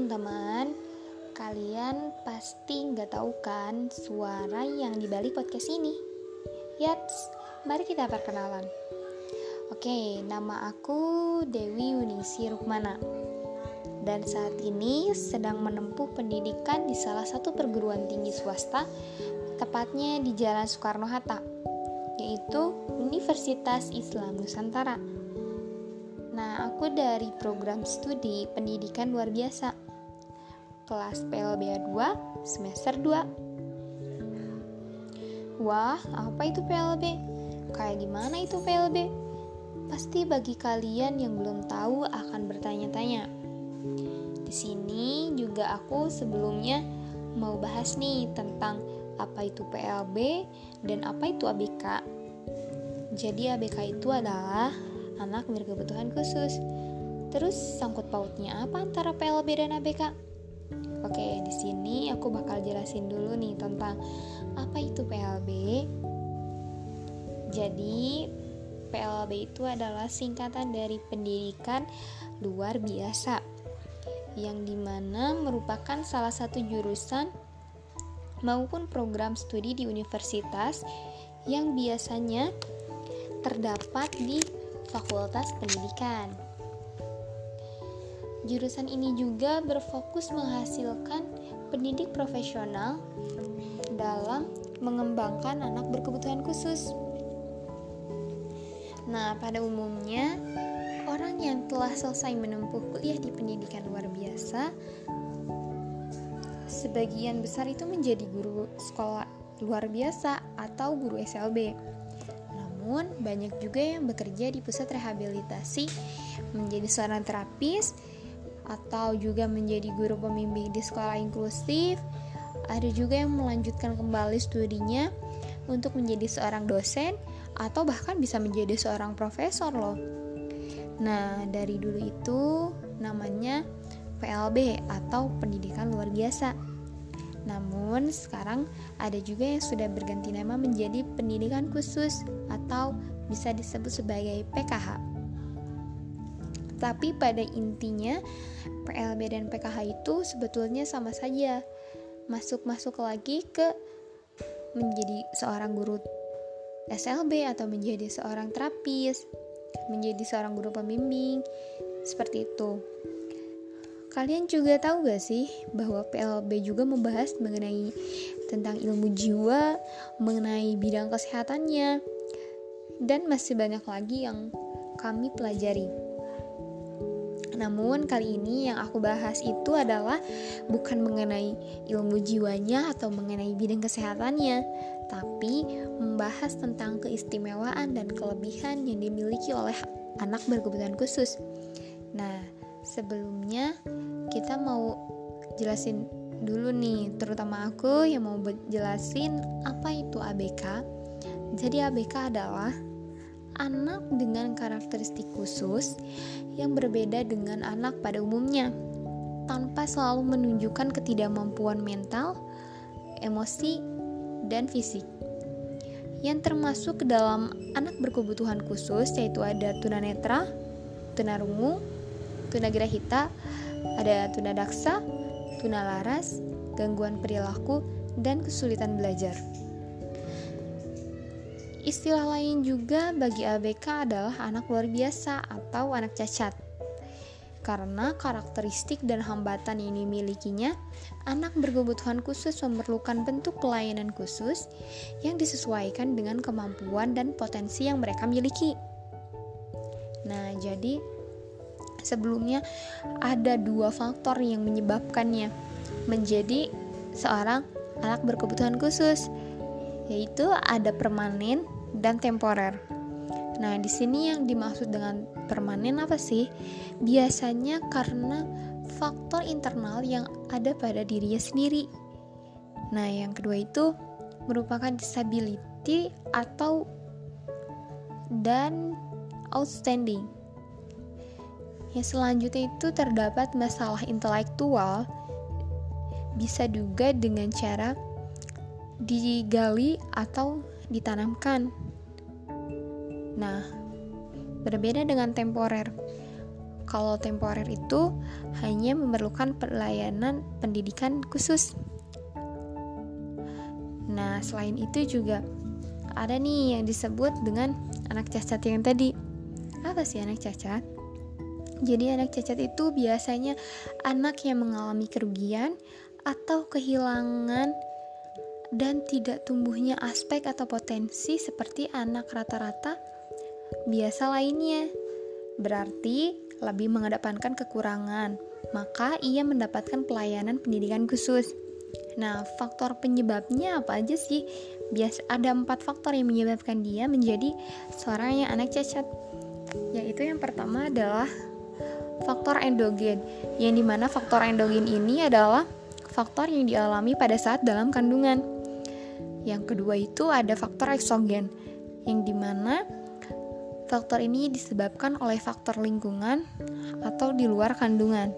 teman-teman, kalian pasti nggak tahu kan suara yang dibalik podcast ini? Yats, mari kita perkenalan. Oke, nama aku Dewi Yunisi Rukmana. Dan saat ini sedang menempuh pendidikan di salah satu perguruan tinggi swasta, tepatnya di Jalan Soekarno-Hatta, yaitu Universitas Islam Nusantara. Nah, aku dari program studi pendidikan luar biasa. Kelas PLB 2, semester 2. Wah, apa itu PLB? Kayak gimana itu PLB? Pasti bagi kalian yang belum tahu akan bertanya-tanya. Di sini juga aku sebelumnya mau bahas nih tentang apa itu PLB dan apa itu ABK. Jadi ABK itu adalah anak berkebutuhan khusus. Terus sangkut pautnya apa antara PLB dan ABK? Oke, di sini aku bakal jelasin dulu nih tentang apa itu PLB. Jadi, PLB itu adalah singkatan dari pendidikan luar biasa yang di mana merupakan salah satu jurusan maupun program studi di universitas yang biasanya terdapat di Fakultas Pendidikan. Jurusan ini juga berfokus menghasilkan pendidik profesional dalam mengembangkan anak berkebutuhan khusus. Nah, pada umumnya, orang yang telah selesai menempuh kuliah di pendidikan luar biasa, sebagian besar itu menjadi guru sekolah luar biasa atau guru SLB namun, banyak juga yang bekerja di pusat rehabilitasi menjadi seorang terapis atau juga menjadi guru pembimbing di sekolah inklusif. Ada juga yang melanjutkan kembali studinya untuk menjadi seorang dosen atau bahkan bisa menjadi seorang profesor loh. Nah, dari dulu itu namanya PLB atau pendidikan luar biasa. Namun sekarang ada juga yang sudah berganti nama menjadi pendidikan khusus atau bisa disebut sebagai PKH. Tapi pada intinya PLB dan PKH itu sebetulnya sama saja. Masuk-masuk lagi ke menjadi seorang guru SLB atau menjadi seorang terapis, menjadi seorang guru pembimbing, seperti itu. Kalian juga tahu gak sih bahwa PLB juga membahas mengenai tentang ilmu jiwa, mengenai bidang kesehatannya, dan masih banyak lagi yang kami pelajari. Namun kali ini yang aku bahas itu adalah bukan mengenai ilmu jiwanya atau mengenai bidang kesehatannya, tapi membahas tentang keistimewaan dan kelebihan yang dimiliki oleh anak berkebutuhan khusus. Nah, sebelumnya kita mau jelasin dulu nih, terutama aku yang mau jelasin apa itu ABK. Jadi ABK adalah anak dengan karakteristik khusus yang berbeda dengan anak pada umumnya, tanpa selalu menunjukkan ketidakmampuan mental, emosi, dan fisik. Yang termasuk ke dalam anak berkebutuhan khusus yaitu ada tunanetra, tunarungu, tunagrahita, ada tunadaksa, tunalaras, gangguan perilaku, dan kesulitan belajar. Istilah lain juga bagi ABK adalah anak luar biasa atau anak cacat. Karena karakteristik dan hambatan yang dimilikinya, anak berkebutuhan khusus memerlukan bentuk pelayanan khusus yang disesuaikan dengan kemampuan dan potensi yang mereka miliki. Nah, jadi sebelumnya ada dua faktor yang menyebabkannya menjadi seorang anak berkebutuhan khusus, yaitu ada permanen dan temporer. Nah, di sini yang dimaksud dengan permanen apa sih? Biasanya karena faktor internal yang ada pada dirinya sendiri. Nah, yang kedua itu merupakan disability atau dan outstanding yang selanjutnya itu terdapat masalah intelektual bisa juga dengan cara digali atau ditanamkan. Nah, berbeda dengan temporer. kalau temporer itu hanya memerlukan pelayanan pendidikan khusus. Nah, selain itu juga ada nih yang disebut dengan anak cacat yang tadi. Apa sih anak cacat? Jadi anak cacat itu biasanya anak yang mengalami kerugian atau kehilangan dan tidak tumbuhnya aspek atau potensi seperti anak rata-rata biasa lainnya. Berarti lebih mengedepankan kekurangan, maka ia mendapatkan pelayanan pendidikan khusus. Nah, faktor penyebabnya apa aja sih? Bias ada empat faktor yang menyebabkan dia menjadi seorang yang anak cacat. Yaitu yang pertama adalah faktor endogen, yang di mana faktor endogen ini adalah faktor yang dialami pada saat dalam kandungan. Yang kedua itu ada faktor eksogen, yang di mana faktor ini disebabkan oleh faktor lingkungan atau di luar kandungan.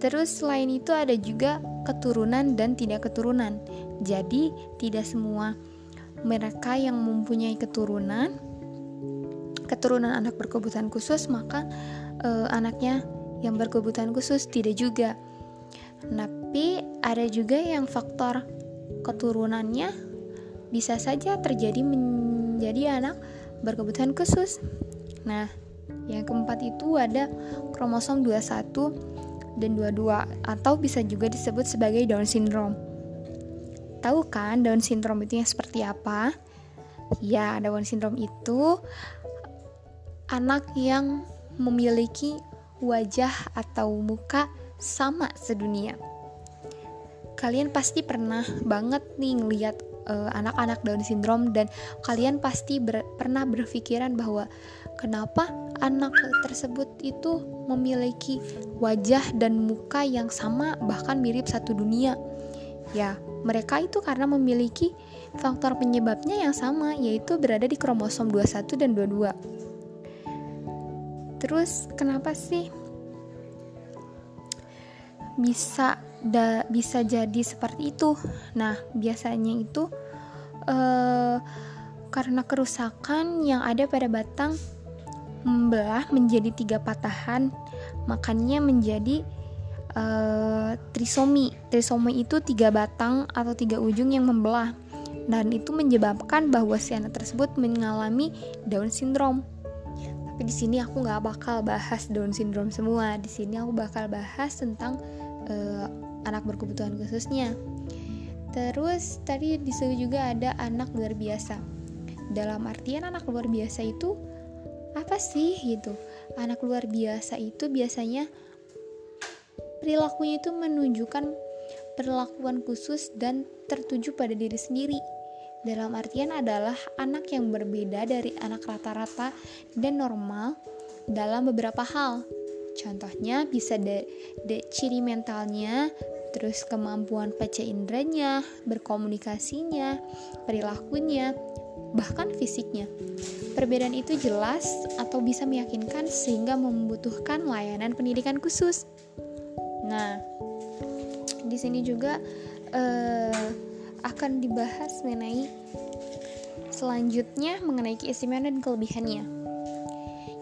Terus selain itu ada juga keturunan dan tidak keturunan. Jadi tidak semua mereka yang mempunyai keturunan keturunan anak berkebutuhan khusus maka e, anaknya yang berkebutuhan khusus tidak juga. Tapi ada juga yang faktor keturunannya bisa saja terjadi menjadi anak berkebutuhan khusus. Nah, yang keempat itu ada kromosom 21 dan 22 atau bisa juga disebut sebagai Down syndrome. Tahu kan Down syndrome itu yang seperti apa? Ya, Down syndrome itu anak yang memiliki wajah atau muka sama sedunia. Kalian pasti pernah banget nih ngeliat uh, anak-anak Down syndrome dan kalian pasti ber pernah berpikiran bahwa kenapa anak tersebut itu memiliki wajah dan muka yang sama bahkan mirip satu dunia. Ya, mereka itu karena memiliki faktor penyebabnya yang sama yaitu berada di kromosom 21 dan 22. Terus kenapa sih bisa da, bisa jadi seperti itu? Nah, biasanya itu uh, karena kerusakan yang ada pada batang membelah menjadi tiga patahan, makanya menjadi uh, trisomi. Trisomi itu tiga batang atau tiga ujung yang membelah, dan itu menyebabkan bahwa si anak tersebut mengalami Down syndrome. Tapi di sini aku nggak bakal bahas Down syndrome semua. Di sini aku bakal bahas tentang uh, anak berkebutuhan khususnya. Terus tadi disebut juga ada anak luar biasa. Dalam artian anak luar biasa itu apa sih gitu anak luar biasa itu biasanya perilakunya itu menunjukkan perlakuan khusus dan tertuju pada diri sendiri dalam artian adalah anak yang berbeda dari anak rata-rata dan normal dalam beberapa hal contohnya bisa de ciri mentalnya terus kemampuan baca inderanya berkomunikasinya perilakunya bahkan fisiknya. Perbedaan itu jelas atau bisa meyakinkan sehingga membutuhkan layanan pendidikan khusus. Nah, di sini juga uh, akan dibahas mengenai selanjutnya mengenai keistimewaan dan kelebihannya.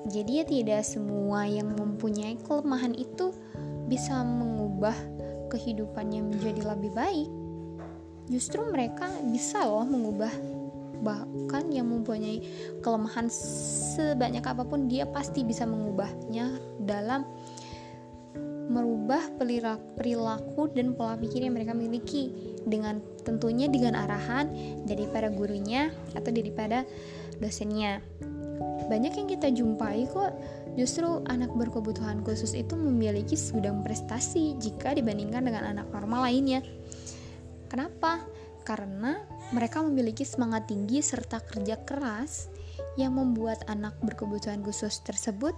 Jadi ya tidak semua yang mempunyai kelemahan itu bisa mengubah kehidupannya menjadi lebih baik. Justru mereka bisa loh mengubah bahkan yang mempunyai kelemahan sebanyak apa pun dia pasti bisa mengubahnya dalam merubah perilaku dan pola pikir yang mereka miliki dengan tentunya dengan arahan daripada gurunya atau daripada dosennya. Banyak yang kita jumpai kok justru anak berkebutuhan khusus itu memiliki segudang prestasi jika dibandingkan dengan anak normal lainnya. Kenapa? Karena mereka memiliki semangat tinggi serta kerja keras yang membuat anak berkebutuhan khusus tersebut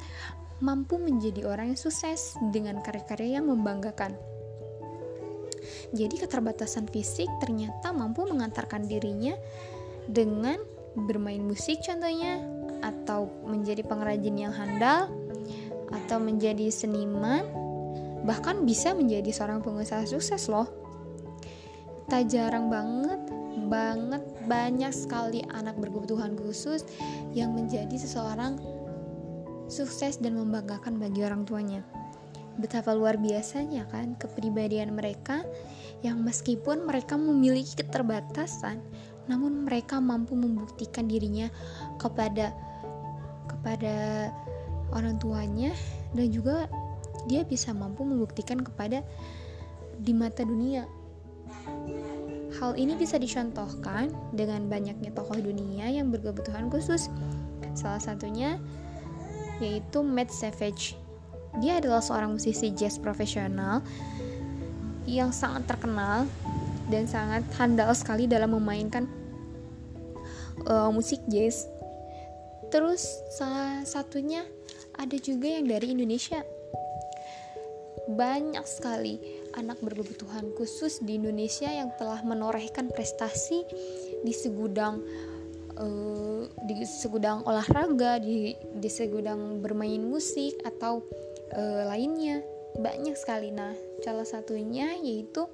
mampu menjadi orang yang sukses dengan karya-karya yang membanggakan. Jadi keterbatasan fisik ternyata mampu mengantarkan dirinya dengan bermain musik contohnya atau menjadi pengrajin yang handal atau menjadi seniman bahkan bisa menjadi seorang pengusaha sukses loh. Tak jarang banget banget banyak sekali anak berkebutuhan khusus yang menjadi seseorang sukses dan membanggakan bagi orang tuanya. Betapa luar biasanya kan kepribadian mereka yang meskipun mereka memiliki keterbatasan, namun mereka mampu membuktikan dirinya kepada kepada orang tuanya dan juga dia bisa mampu membuktikan kepada di mata dunia. Hal ini bisa dicontohkan dengan banyaknya tokoh dunia yang berkebutuhan khusus. Salah satunya yaitu Matt Savage. Dia adalah seorang musisi jazz profesional yang sangat terkenal dan sangat handal sekali dalam memainkan uh, musik jazz. Terus salah satunya ada juga yang dari Indonesia. Banyak sekali anak berkebutuhan khusus di Indonesia yang telah menorehkan prestasi di segudang uh, di segudang olahraga, di di segudang bermain musik atau uh, lainnya. Banyak sekali. Nah, salah satunya yaitu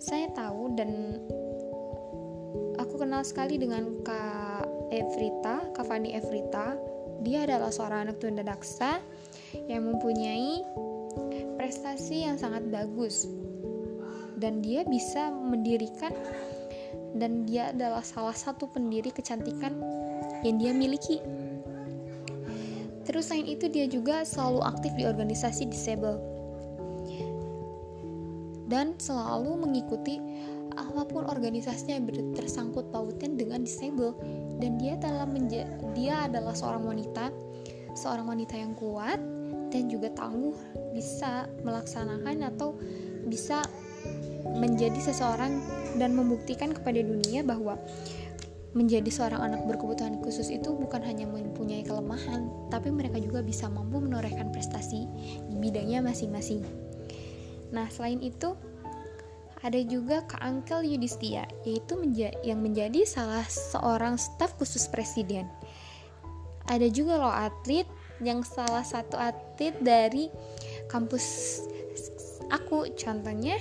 saya tahu dan aku kenal sekali dengan Kak Evrita, Kak Fani Evrita. Dia adalah seorang anak tunda daksa yang mempunyai prestasi yang sangat bagus dan dia bisa mendirikan dan dia adalah salah satu pendiri kecantikan yang dia miliki. Terus selain itu dia juga selalu aktif di organisasi disable dan selalu mengikuti apa pun organisasinya yang tersangkut pautnya dengan disable dan dia dalam dia adalah seorang wanita seorang wanita yang kuat dan juga tangguh bisa melaksanakan atau bisa menjadi seseorang dan membuktikan kepada dunia bahwa menjadi seorang anak berkebutuhan khusus itu bukan hanya mempunyai kelemahan, tapi mereka juga bisa mampu menorehkan prestasi di bidangnya masing-masing. Nah, selain itu, ada juga Kak Angkel Yudhistia, yaitu menja yang menjadi salah seorang staf khusus presiden. Ada juga loh atlet yang salah satu atlet dari kampus aku contohnya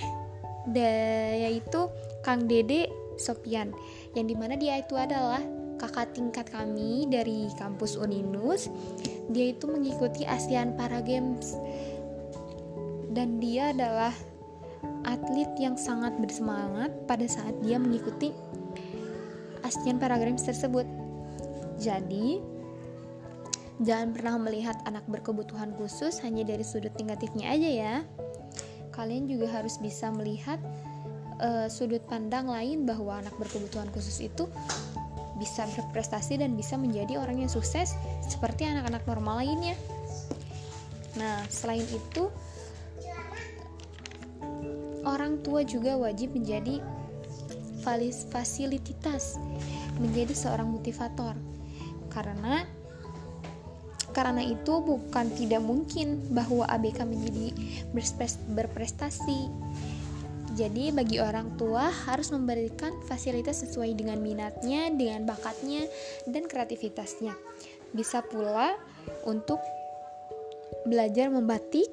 yaitu Kang Dede Sopian yang di mana dia itu adalah kakak tingkat kami dari kampus Uninus dia itu mengikuti ASEAN Para Games dan dia adalah atlet yang sangat bersemangat pada saat dia mengikuti ASEAN Para Games tersebut jadi Jangan pernah melihat anak berkebutuhan khusus hanya dari sudut negatifnya aja ya. Kalian juga harus bisa melihat uh, sudut pandang lain bahwa anak berkebutuhan khusus itu bisa berprestasi dan bisa menjadi orang yang sukses seperti anak-anak normal lainnya. Nah, selain itu, orang tua juga wajib menjadi fasilitas, menjadi seorang motivator, karena karena itu bukan tidak mungkin bahwa ABK menjadi berprestasi. Jadi bagi orang tua harus memberikan fasilitas sesuai dengan minatnya, dengan bakatnya, dan kreativitasnya. Bisa pula untuk belajar membatik,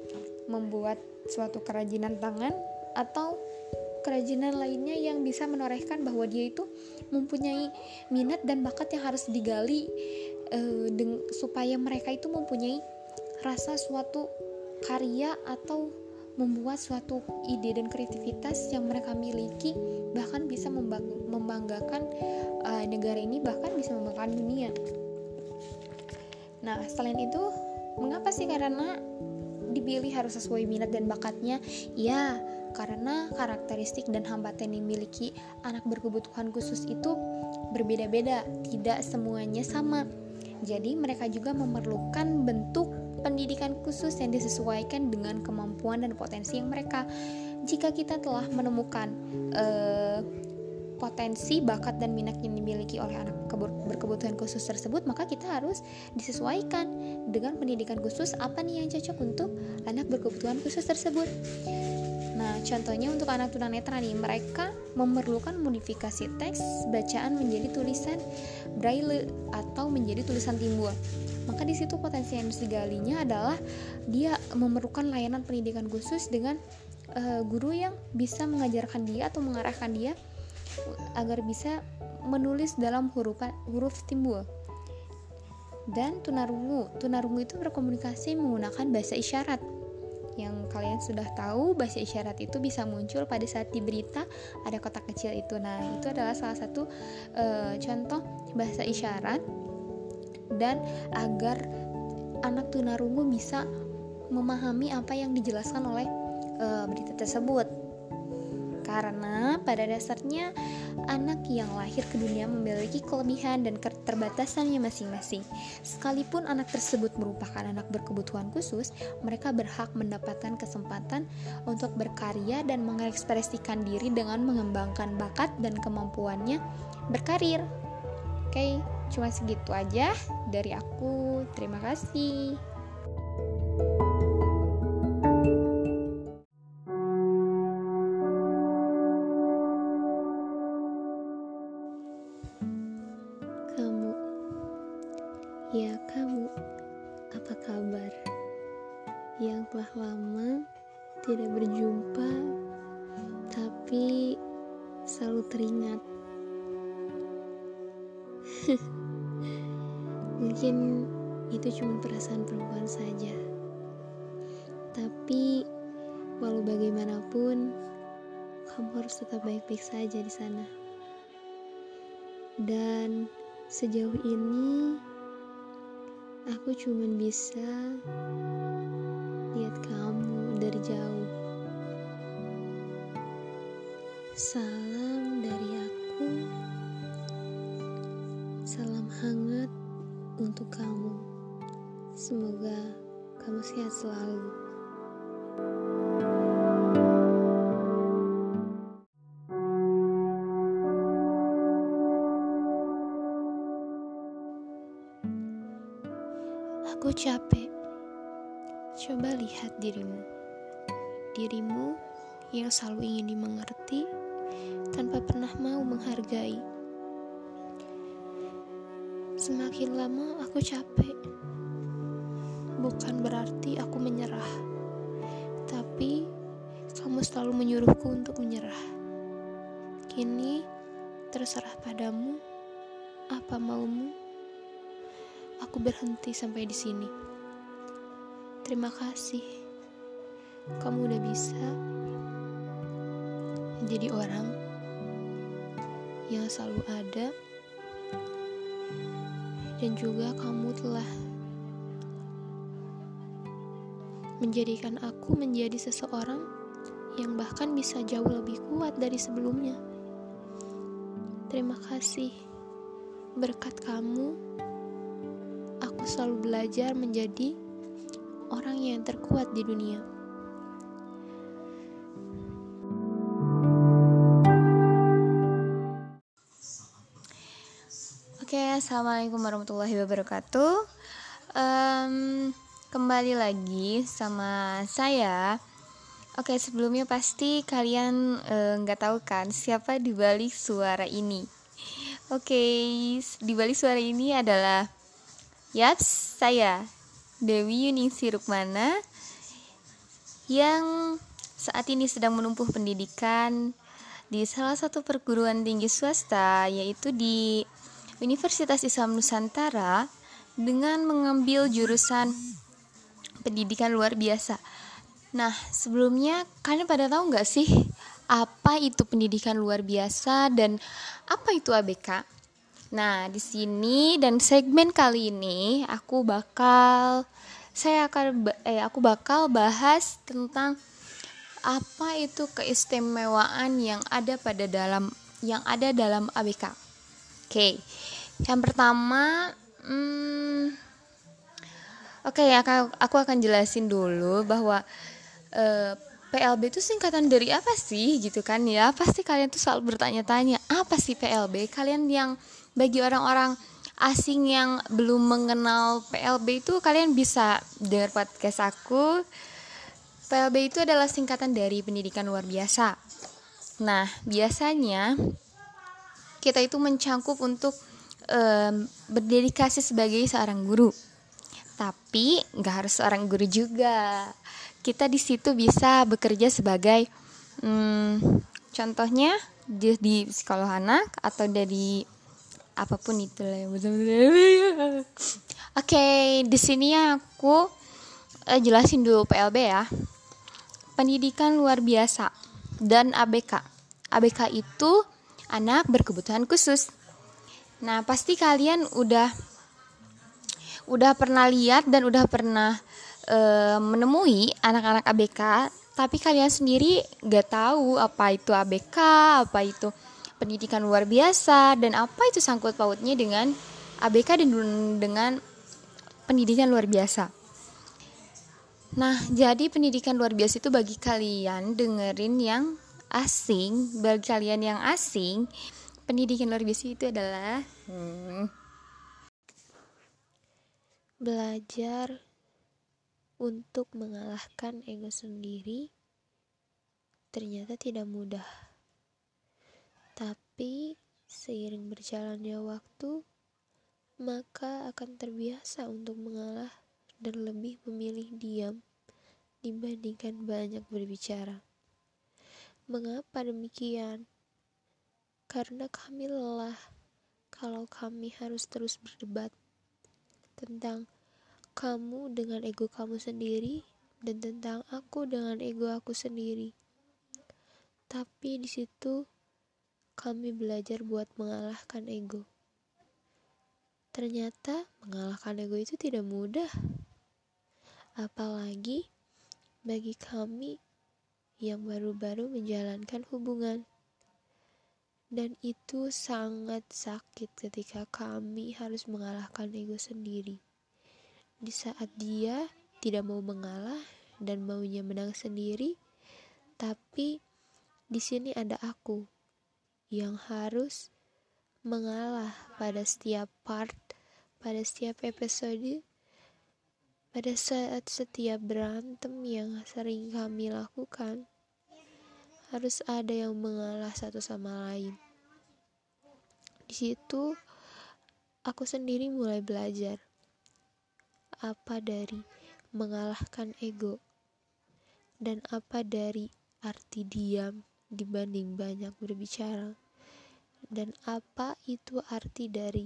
membuat suatu kerajinan tangan, atau kerajinan lainnya yang bisa menorehkan bahwa dia itu mempunyai minat dan bakat yang harus digali uh, supaya mereka itu mempunyai rasa suatu karya atau membuat suatu ide dan kreativitas yang mereka miliki bahkan bisa membanggakan uh, negara ini bahkan bisa membanggakan dunia. Nah, selain itu, mengapa sih karena dipilih harus sesuai minat dan bakatnya? Ya, karena karakteristik dan hambatan yang dimiliki anak berkebutuhan khusus itu berbeda-beda, tidak semuanya sama. Jadi, mereka juga memerlukan bentuk pendidikan khusus yang disesuaikan dengan kemampuan dan potensi yang mereka. Jika kita telah menemukan uh, potensi, bakat, dan minat yang dimiliki oleh anak berkebutuhan khusus tersebut, maka kita harus disesuaikan dengan pendidikan khusus apa nih yang cocok untuk anak berkebutuhan khusus tersebut. Nah, contohnya untuk anak tunanetra nih, mereka memerlukan modifikasi teks bacaan menjadi tulisan braille atau menjadi tulisan timbul. Maka di situ potensi yang digalinya adalah dia memerlukan layanan pendidikan khusus dengan uh, guru yang bisa mengajarkan dia atau mengarahkan dia agar bisa menulis dalam huruf huruf timbul. dan tunarungu. Tunarungu itu berkomunikasi menggunakan bahasa isyarat. Yang kalian sudah tahu, bahasa isyarat itu bisa muncul pada saat di berita ada kotak kecil itu. Nah, itu adalah salah satu e, contoh bahasa isyarat dan agar anak tunarungu bisa memahami apa yang dijelaskan oleh e, berita tersebut pada dasarnya anak yang lahir ke dunia memiliki kelebihan dan keterbatasannya masing-masing. Sekalipun anak tersebut merupakan anak berkebutuhan khusus, mereka berhak mendapatkan kesempatan untuk berkarya dan mengekspresikan diri dengan mengembangkan bakat dan kemampuannya berkarir. Oke, cuma segitu aja dari aku. Terima kasih. Yang telah lama tidak berjumpa, tapi selalu teringat. Mungkin itu cuma perasaan perempuan saja. Tapi walau bagaimanapun, kamu harus tetap baik-baik saja di sana. Dan sejauh ini Aku cuma bisa jauh. Salam dari aku. Salam hangat untuk kamu. Semoga kamu sehat selalu. Aku capek. Coba lihat dirimu. Dirimu yang selalu ingin dimengerti tanpa pernah mau menghargai. Semakin lama aku capek. Bukan berarti aku menyerah. Tapi kamu selalu menyuruhku untuk menyerah. Kini terserah padamu apa maumu aku berhenti sampai di sini. Terima kasih, kamu udah bisa menjadi orang yang selalu ada, dan juga kamu telah menjadikan aku menjadi seseorang yang bahkan bisa jauh lebih kuat dari sebelumnya. Terima kasih, berkat kamu aku selalu belajar menjadi orang yang terkuat di dunia. Assalamualaikum warahmatullahi wabarakatuh. Um, kembali lagi sama saya. Oke, sebelumnya pasti kalian eh, nggak uh, tahu kan siapa di balik suara ini. Oke, di balik suara ini adalah Yaps, saya Dewi Yuningsi Rukmana yang saat ini sedang menempuh pendidikan di salah satu perguruan tinggi swasta yaitu di Universitas Islam Nusantara dengan mengambil jurusan pendidikan luar biasa. Nah, sebelumnya kalian pada tahu nggak sih apa itu pendidikan luar biasa dan apa itu ABK? Nah, di sini dan segmen kali ini aku bakal saya akan eh aku bakal bahas tentang apa itu keistimewaan yang ada pada dalam yang ada dalam ABK. Oke. Yang pertama hmm, Oke, okay, aku, aku akan jelasin dulu bahwa eh, PLB itu singkatan dari apa sih gitu kan ya? Pasti kalian tuh selalu bertanya-tanya, apa sih PLB? Kalian yang bagi orang-orang asing yang belum mengenal PLB itu kalian bisa dengar podcast aku. PLB itu adalah singkatan dari pendidikan luar biasa. Nah, biasanya kita itu mencangkup untuk um, berdedikasi sebagai seorang guru. Tapi nggak harus seorang guru juga. Kita di situ bisa bekerja sebagai, um, contohnya di, di psikolog anak atau dari apa pun itu betul-betul Oke, okay, di sini aku uh, jelasin dulu PLB ya. Pendidikan luar biasa dan ABK. ABK itu anak berkebutuhan khusus. Nah, pasti kalian udah udah pernah lihat dan udah pernah uh, menemui anak-anak ABK, tapi kalian sendiri gak tahu apa itu ABK, apa itu pendidikan luar biasa, dan apa itu sangkut pautnya dengan ABK dan dengan pendidikan luar biasa. Nah, jadi pendidikan luar biasa itu bagi kalian dengerin yang asing, bagi kalian yang asing, pendidikan luar biasa itu adalah hmm, belajar untuk mengalahkan ego sendiri ternyata tidak mudah. Tapi seiring berjalannya waktu, maka akan terbiasa untuk mengalah dan lebih memilih diam dibandingkan banyak berbicara. Mengapa demikian? Karena kami lelah kalau kami harus terus berdebat tentang kamu dengan ego kamu sendiri dan tentang aku dengan ego aku sendiri. Tapi di situ kami belajar buat mengalahkan ego. Ternyata mengalahkan ego itu tidak mudah. Apalagi bagi kami yang baru-baru menjalankan hubungan. Dan itu sangat sakit ketika kami harus mengalahkan ego sendiri di saat dia tidak mau mengalah dan maunya menang sendiri, tapi di sini ada aku yang harus mengalah pada setiap part, pada setiap episode, pada saat setiap berantem yang sering kami lakukan. Harus ada yang mengalah satu sama lain. Di situ, aku sendiri mulai belajar apa dari mengalahkan ego dan apa dari arti diam dibanding banyak berbicara dan apa itu arti dari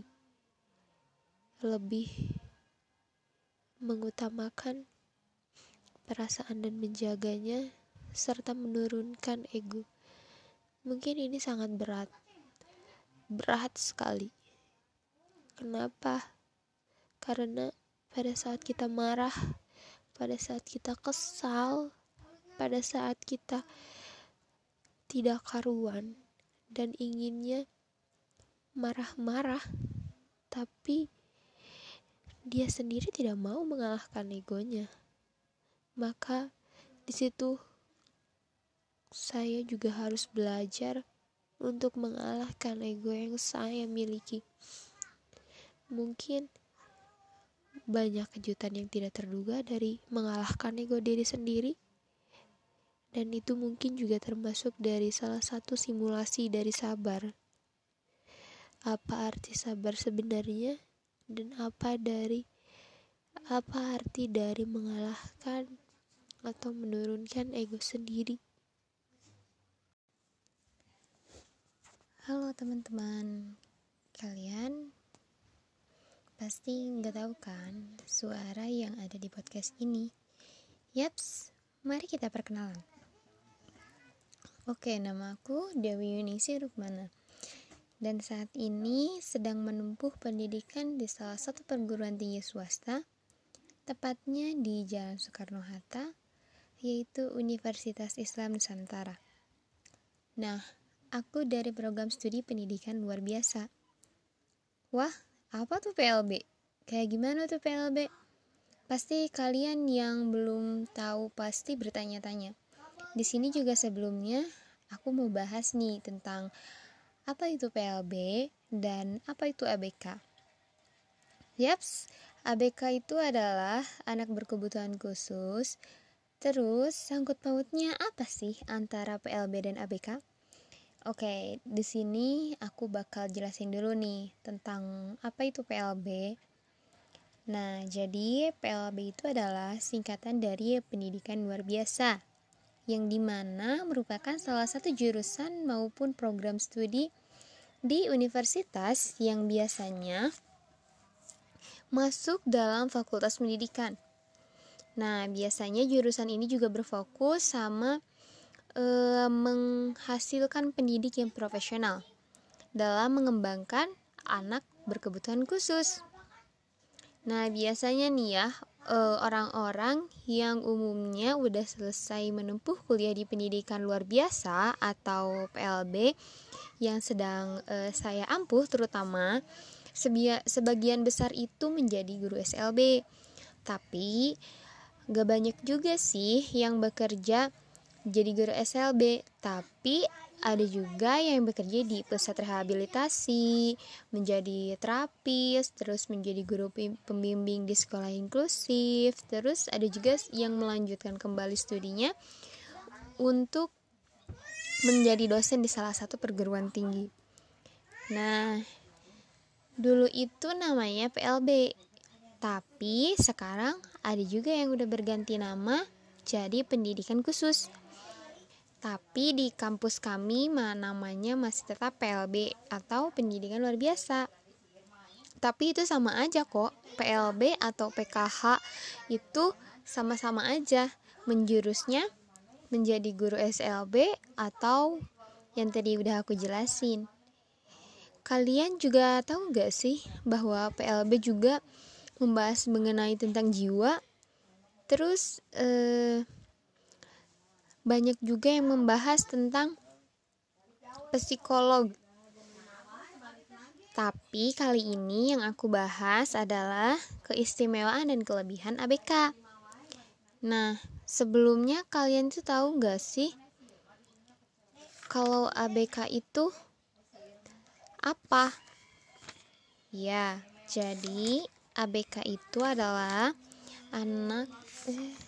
lebih mengutamakan perasaan dan menjaganya serta menurunkan ego. Mungkin ini sangat berat. Berat sekali. Kenapa? Karena pada saat kita marah, pada saat kita kesal, pada saat kita tidak karuan dan inginnya marah-marah, tapi dia sendiri tidak mau mengalahkan egonya. Maka di situ saya juga harus belajar untuk mengalahkan ego yang saya miliki. Mungkin banyak kejutan yang tidak terduga dari mengalahkan ego diri sendiri dan itu mungkin juga termasuk dari salah satu simulasi dari sabar apa arti sabar sebenarnya dan apa dari apa arti dari mengalahkan atau menurunkan ego sendiri Halo teman-teman, kalian Pasti nggak tahu kan suara yang ada di podcast ini. Yaps, mari kita perkenalan. Oke, nama aku Dewi Yunisi Rukmana. Dan saat ini sedang menempuh pendidikan di salah satu perguruan tinggi swasta, tepatnya di Jalan Soekarno-Hatta, yaitu Universitas Islam Nusantara. Nah, aku dari program studi pendidikan luar biasa. Wah, apa tuh PLB? Kayak gimana tuh PLB? Pasti kalian yang belum tahu pasti bertanya-tanya. Di sini juga sebelumnya aku mau bahas nih tentang apa itu PLB dan apa itu ABK. Yaps, ABK itu adalah anak berkebutuhan khusus. Terus sangkut pautnya apa sih antara PLB dan ABK? Oke, di sini aku bakal jelasin dulu nih tentang apa itu PLB. Nah, jadi PLB itu adalah singkatan dari pendidikan luar biasa, yang di mana merupakan salah satu jurusan maupun program studi di universitas yang biasanya masuk dalam fakultas pendidikan. Nah, biasanya jurusan ini juga berfokus sama e, menghasilkan pendidik yang profesional dalam mengembangkan anak berkebutuhan khusus. Nah, biasanya nih ya, eh, orang-orang yang umumnya udah selesai menempuh kuliah di pendidikan luar biasa atau PLB yang sedang uh, saya ampuh terutama sebagian besar itu menjadi guru SLB. Tapi gak banyak juga sih yang bekerja jadi guru SLB, tapi ada juga yang bekerja di pusat rehabilitasi, menjadi terapis, terus menjadi guru pembimbing di sekolah inklusif, terus ada juga yang melanjutkan kembali studinya untuk menjadi dosen di salah satu perguruan tinggi. Nah, dulu itu namanya PLB, tapi sekarang ada juga yang udah berganti nama jadi pendidikan khusus tapi di kampus kami namanya masih tetap PLB atau pendidikan luar biasa. Tapi itu sama aja kok, PLB atau PKH itu sama-sama aja menjurusnya menjadi guru SLB atau yang tadi udah aku jelasin. Kalian juga tahu gak sih bahwa PLB juga membahas mengenai tentang jiwa? Terus eh, banyak juga yang membahas tentang psikolog. Tapi kali ini yang aku bahas adalah keistimewaan dan kelebihan ABK. Nah, sebelumnya kalian tuh tahu gak sih kalau ABK itu apa? Ya, jadi ABK itu adalah anak eh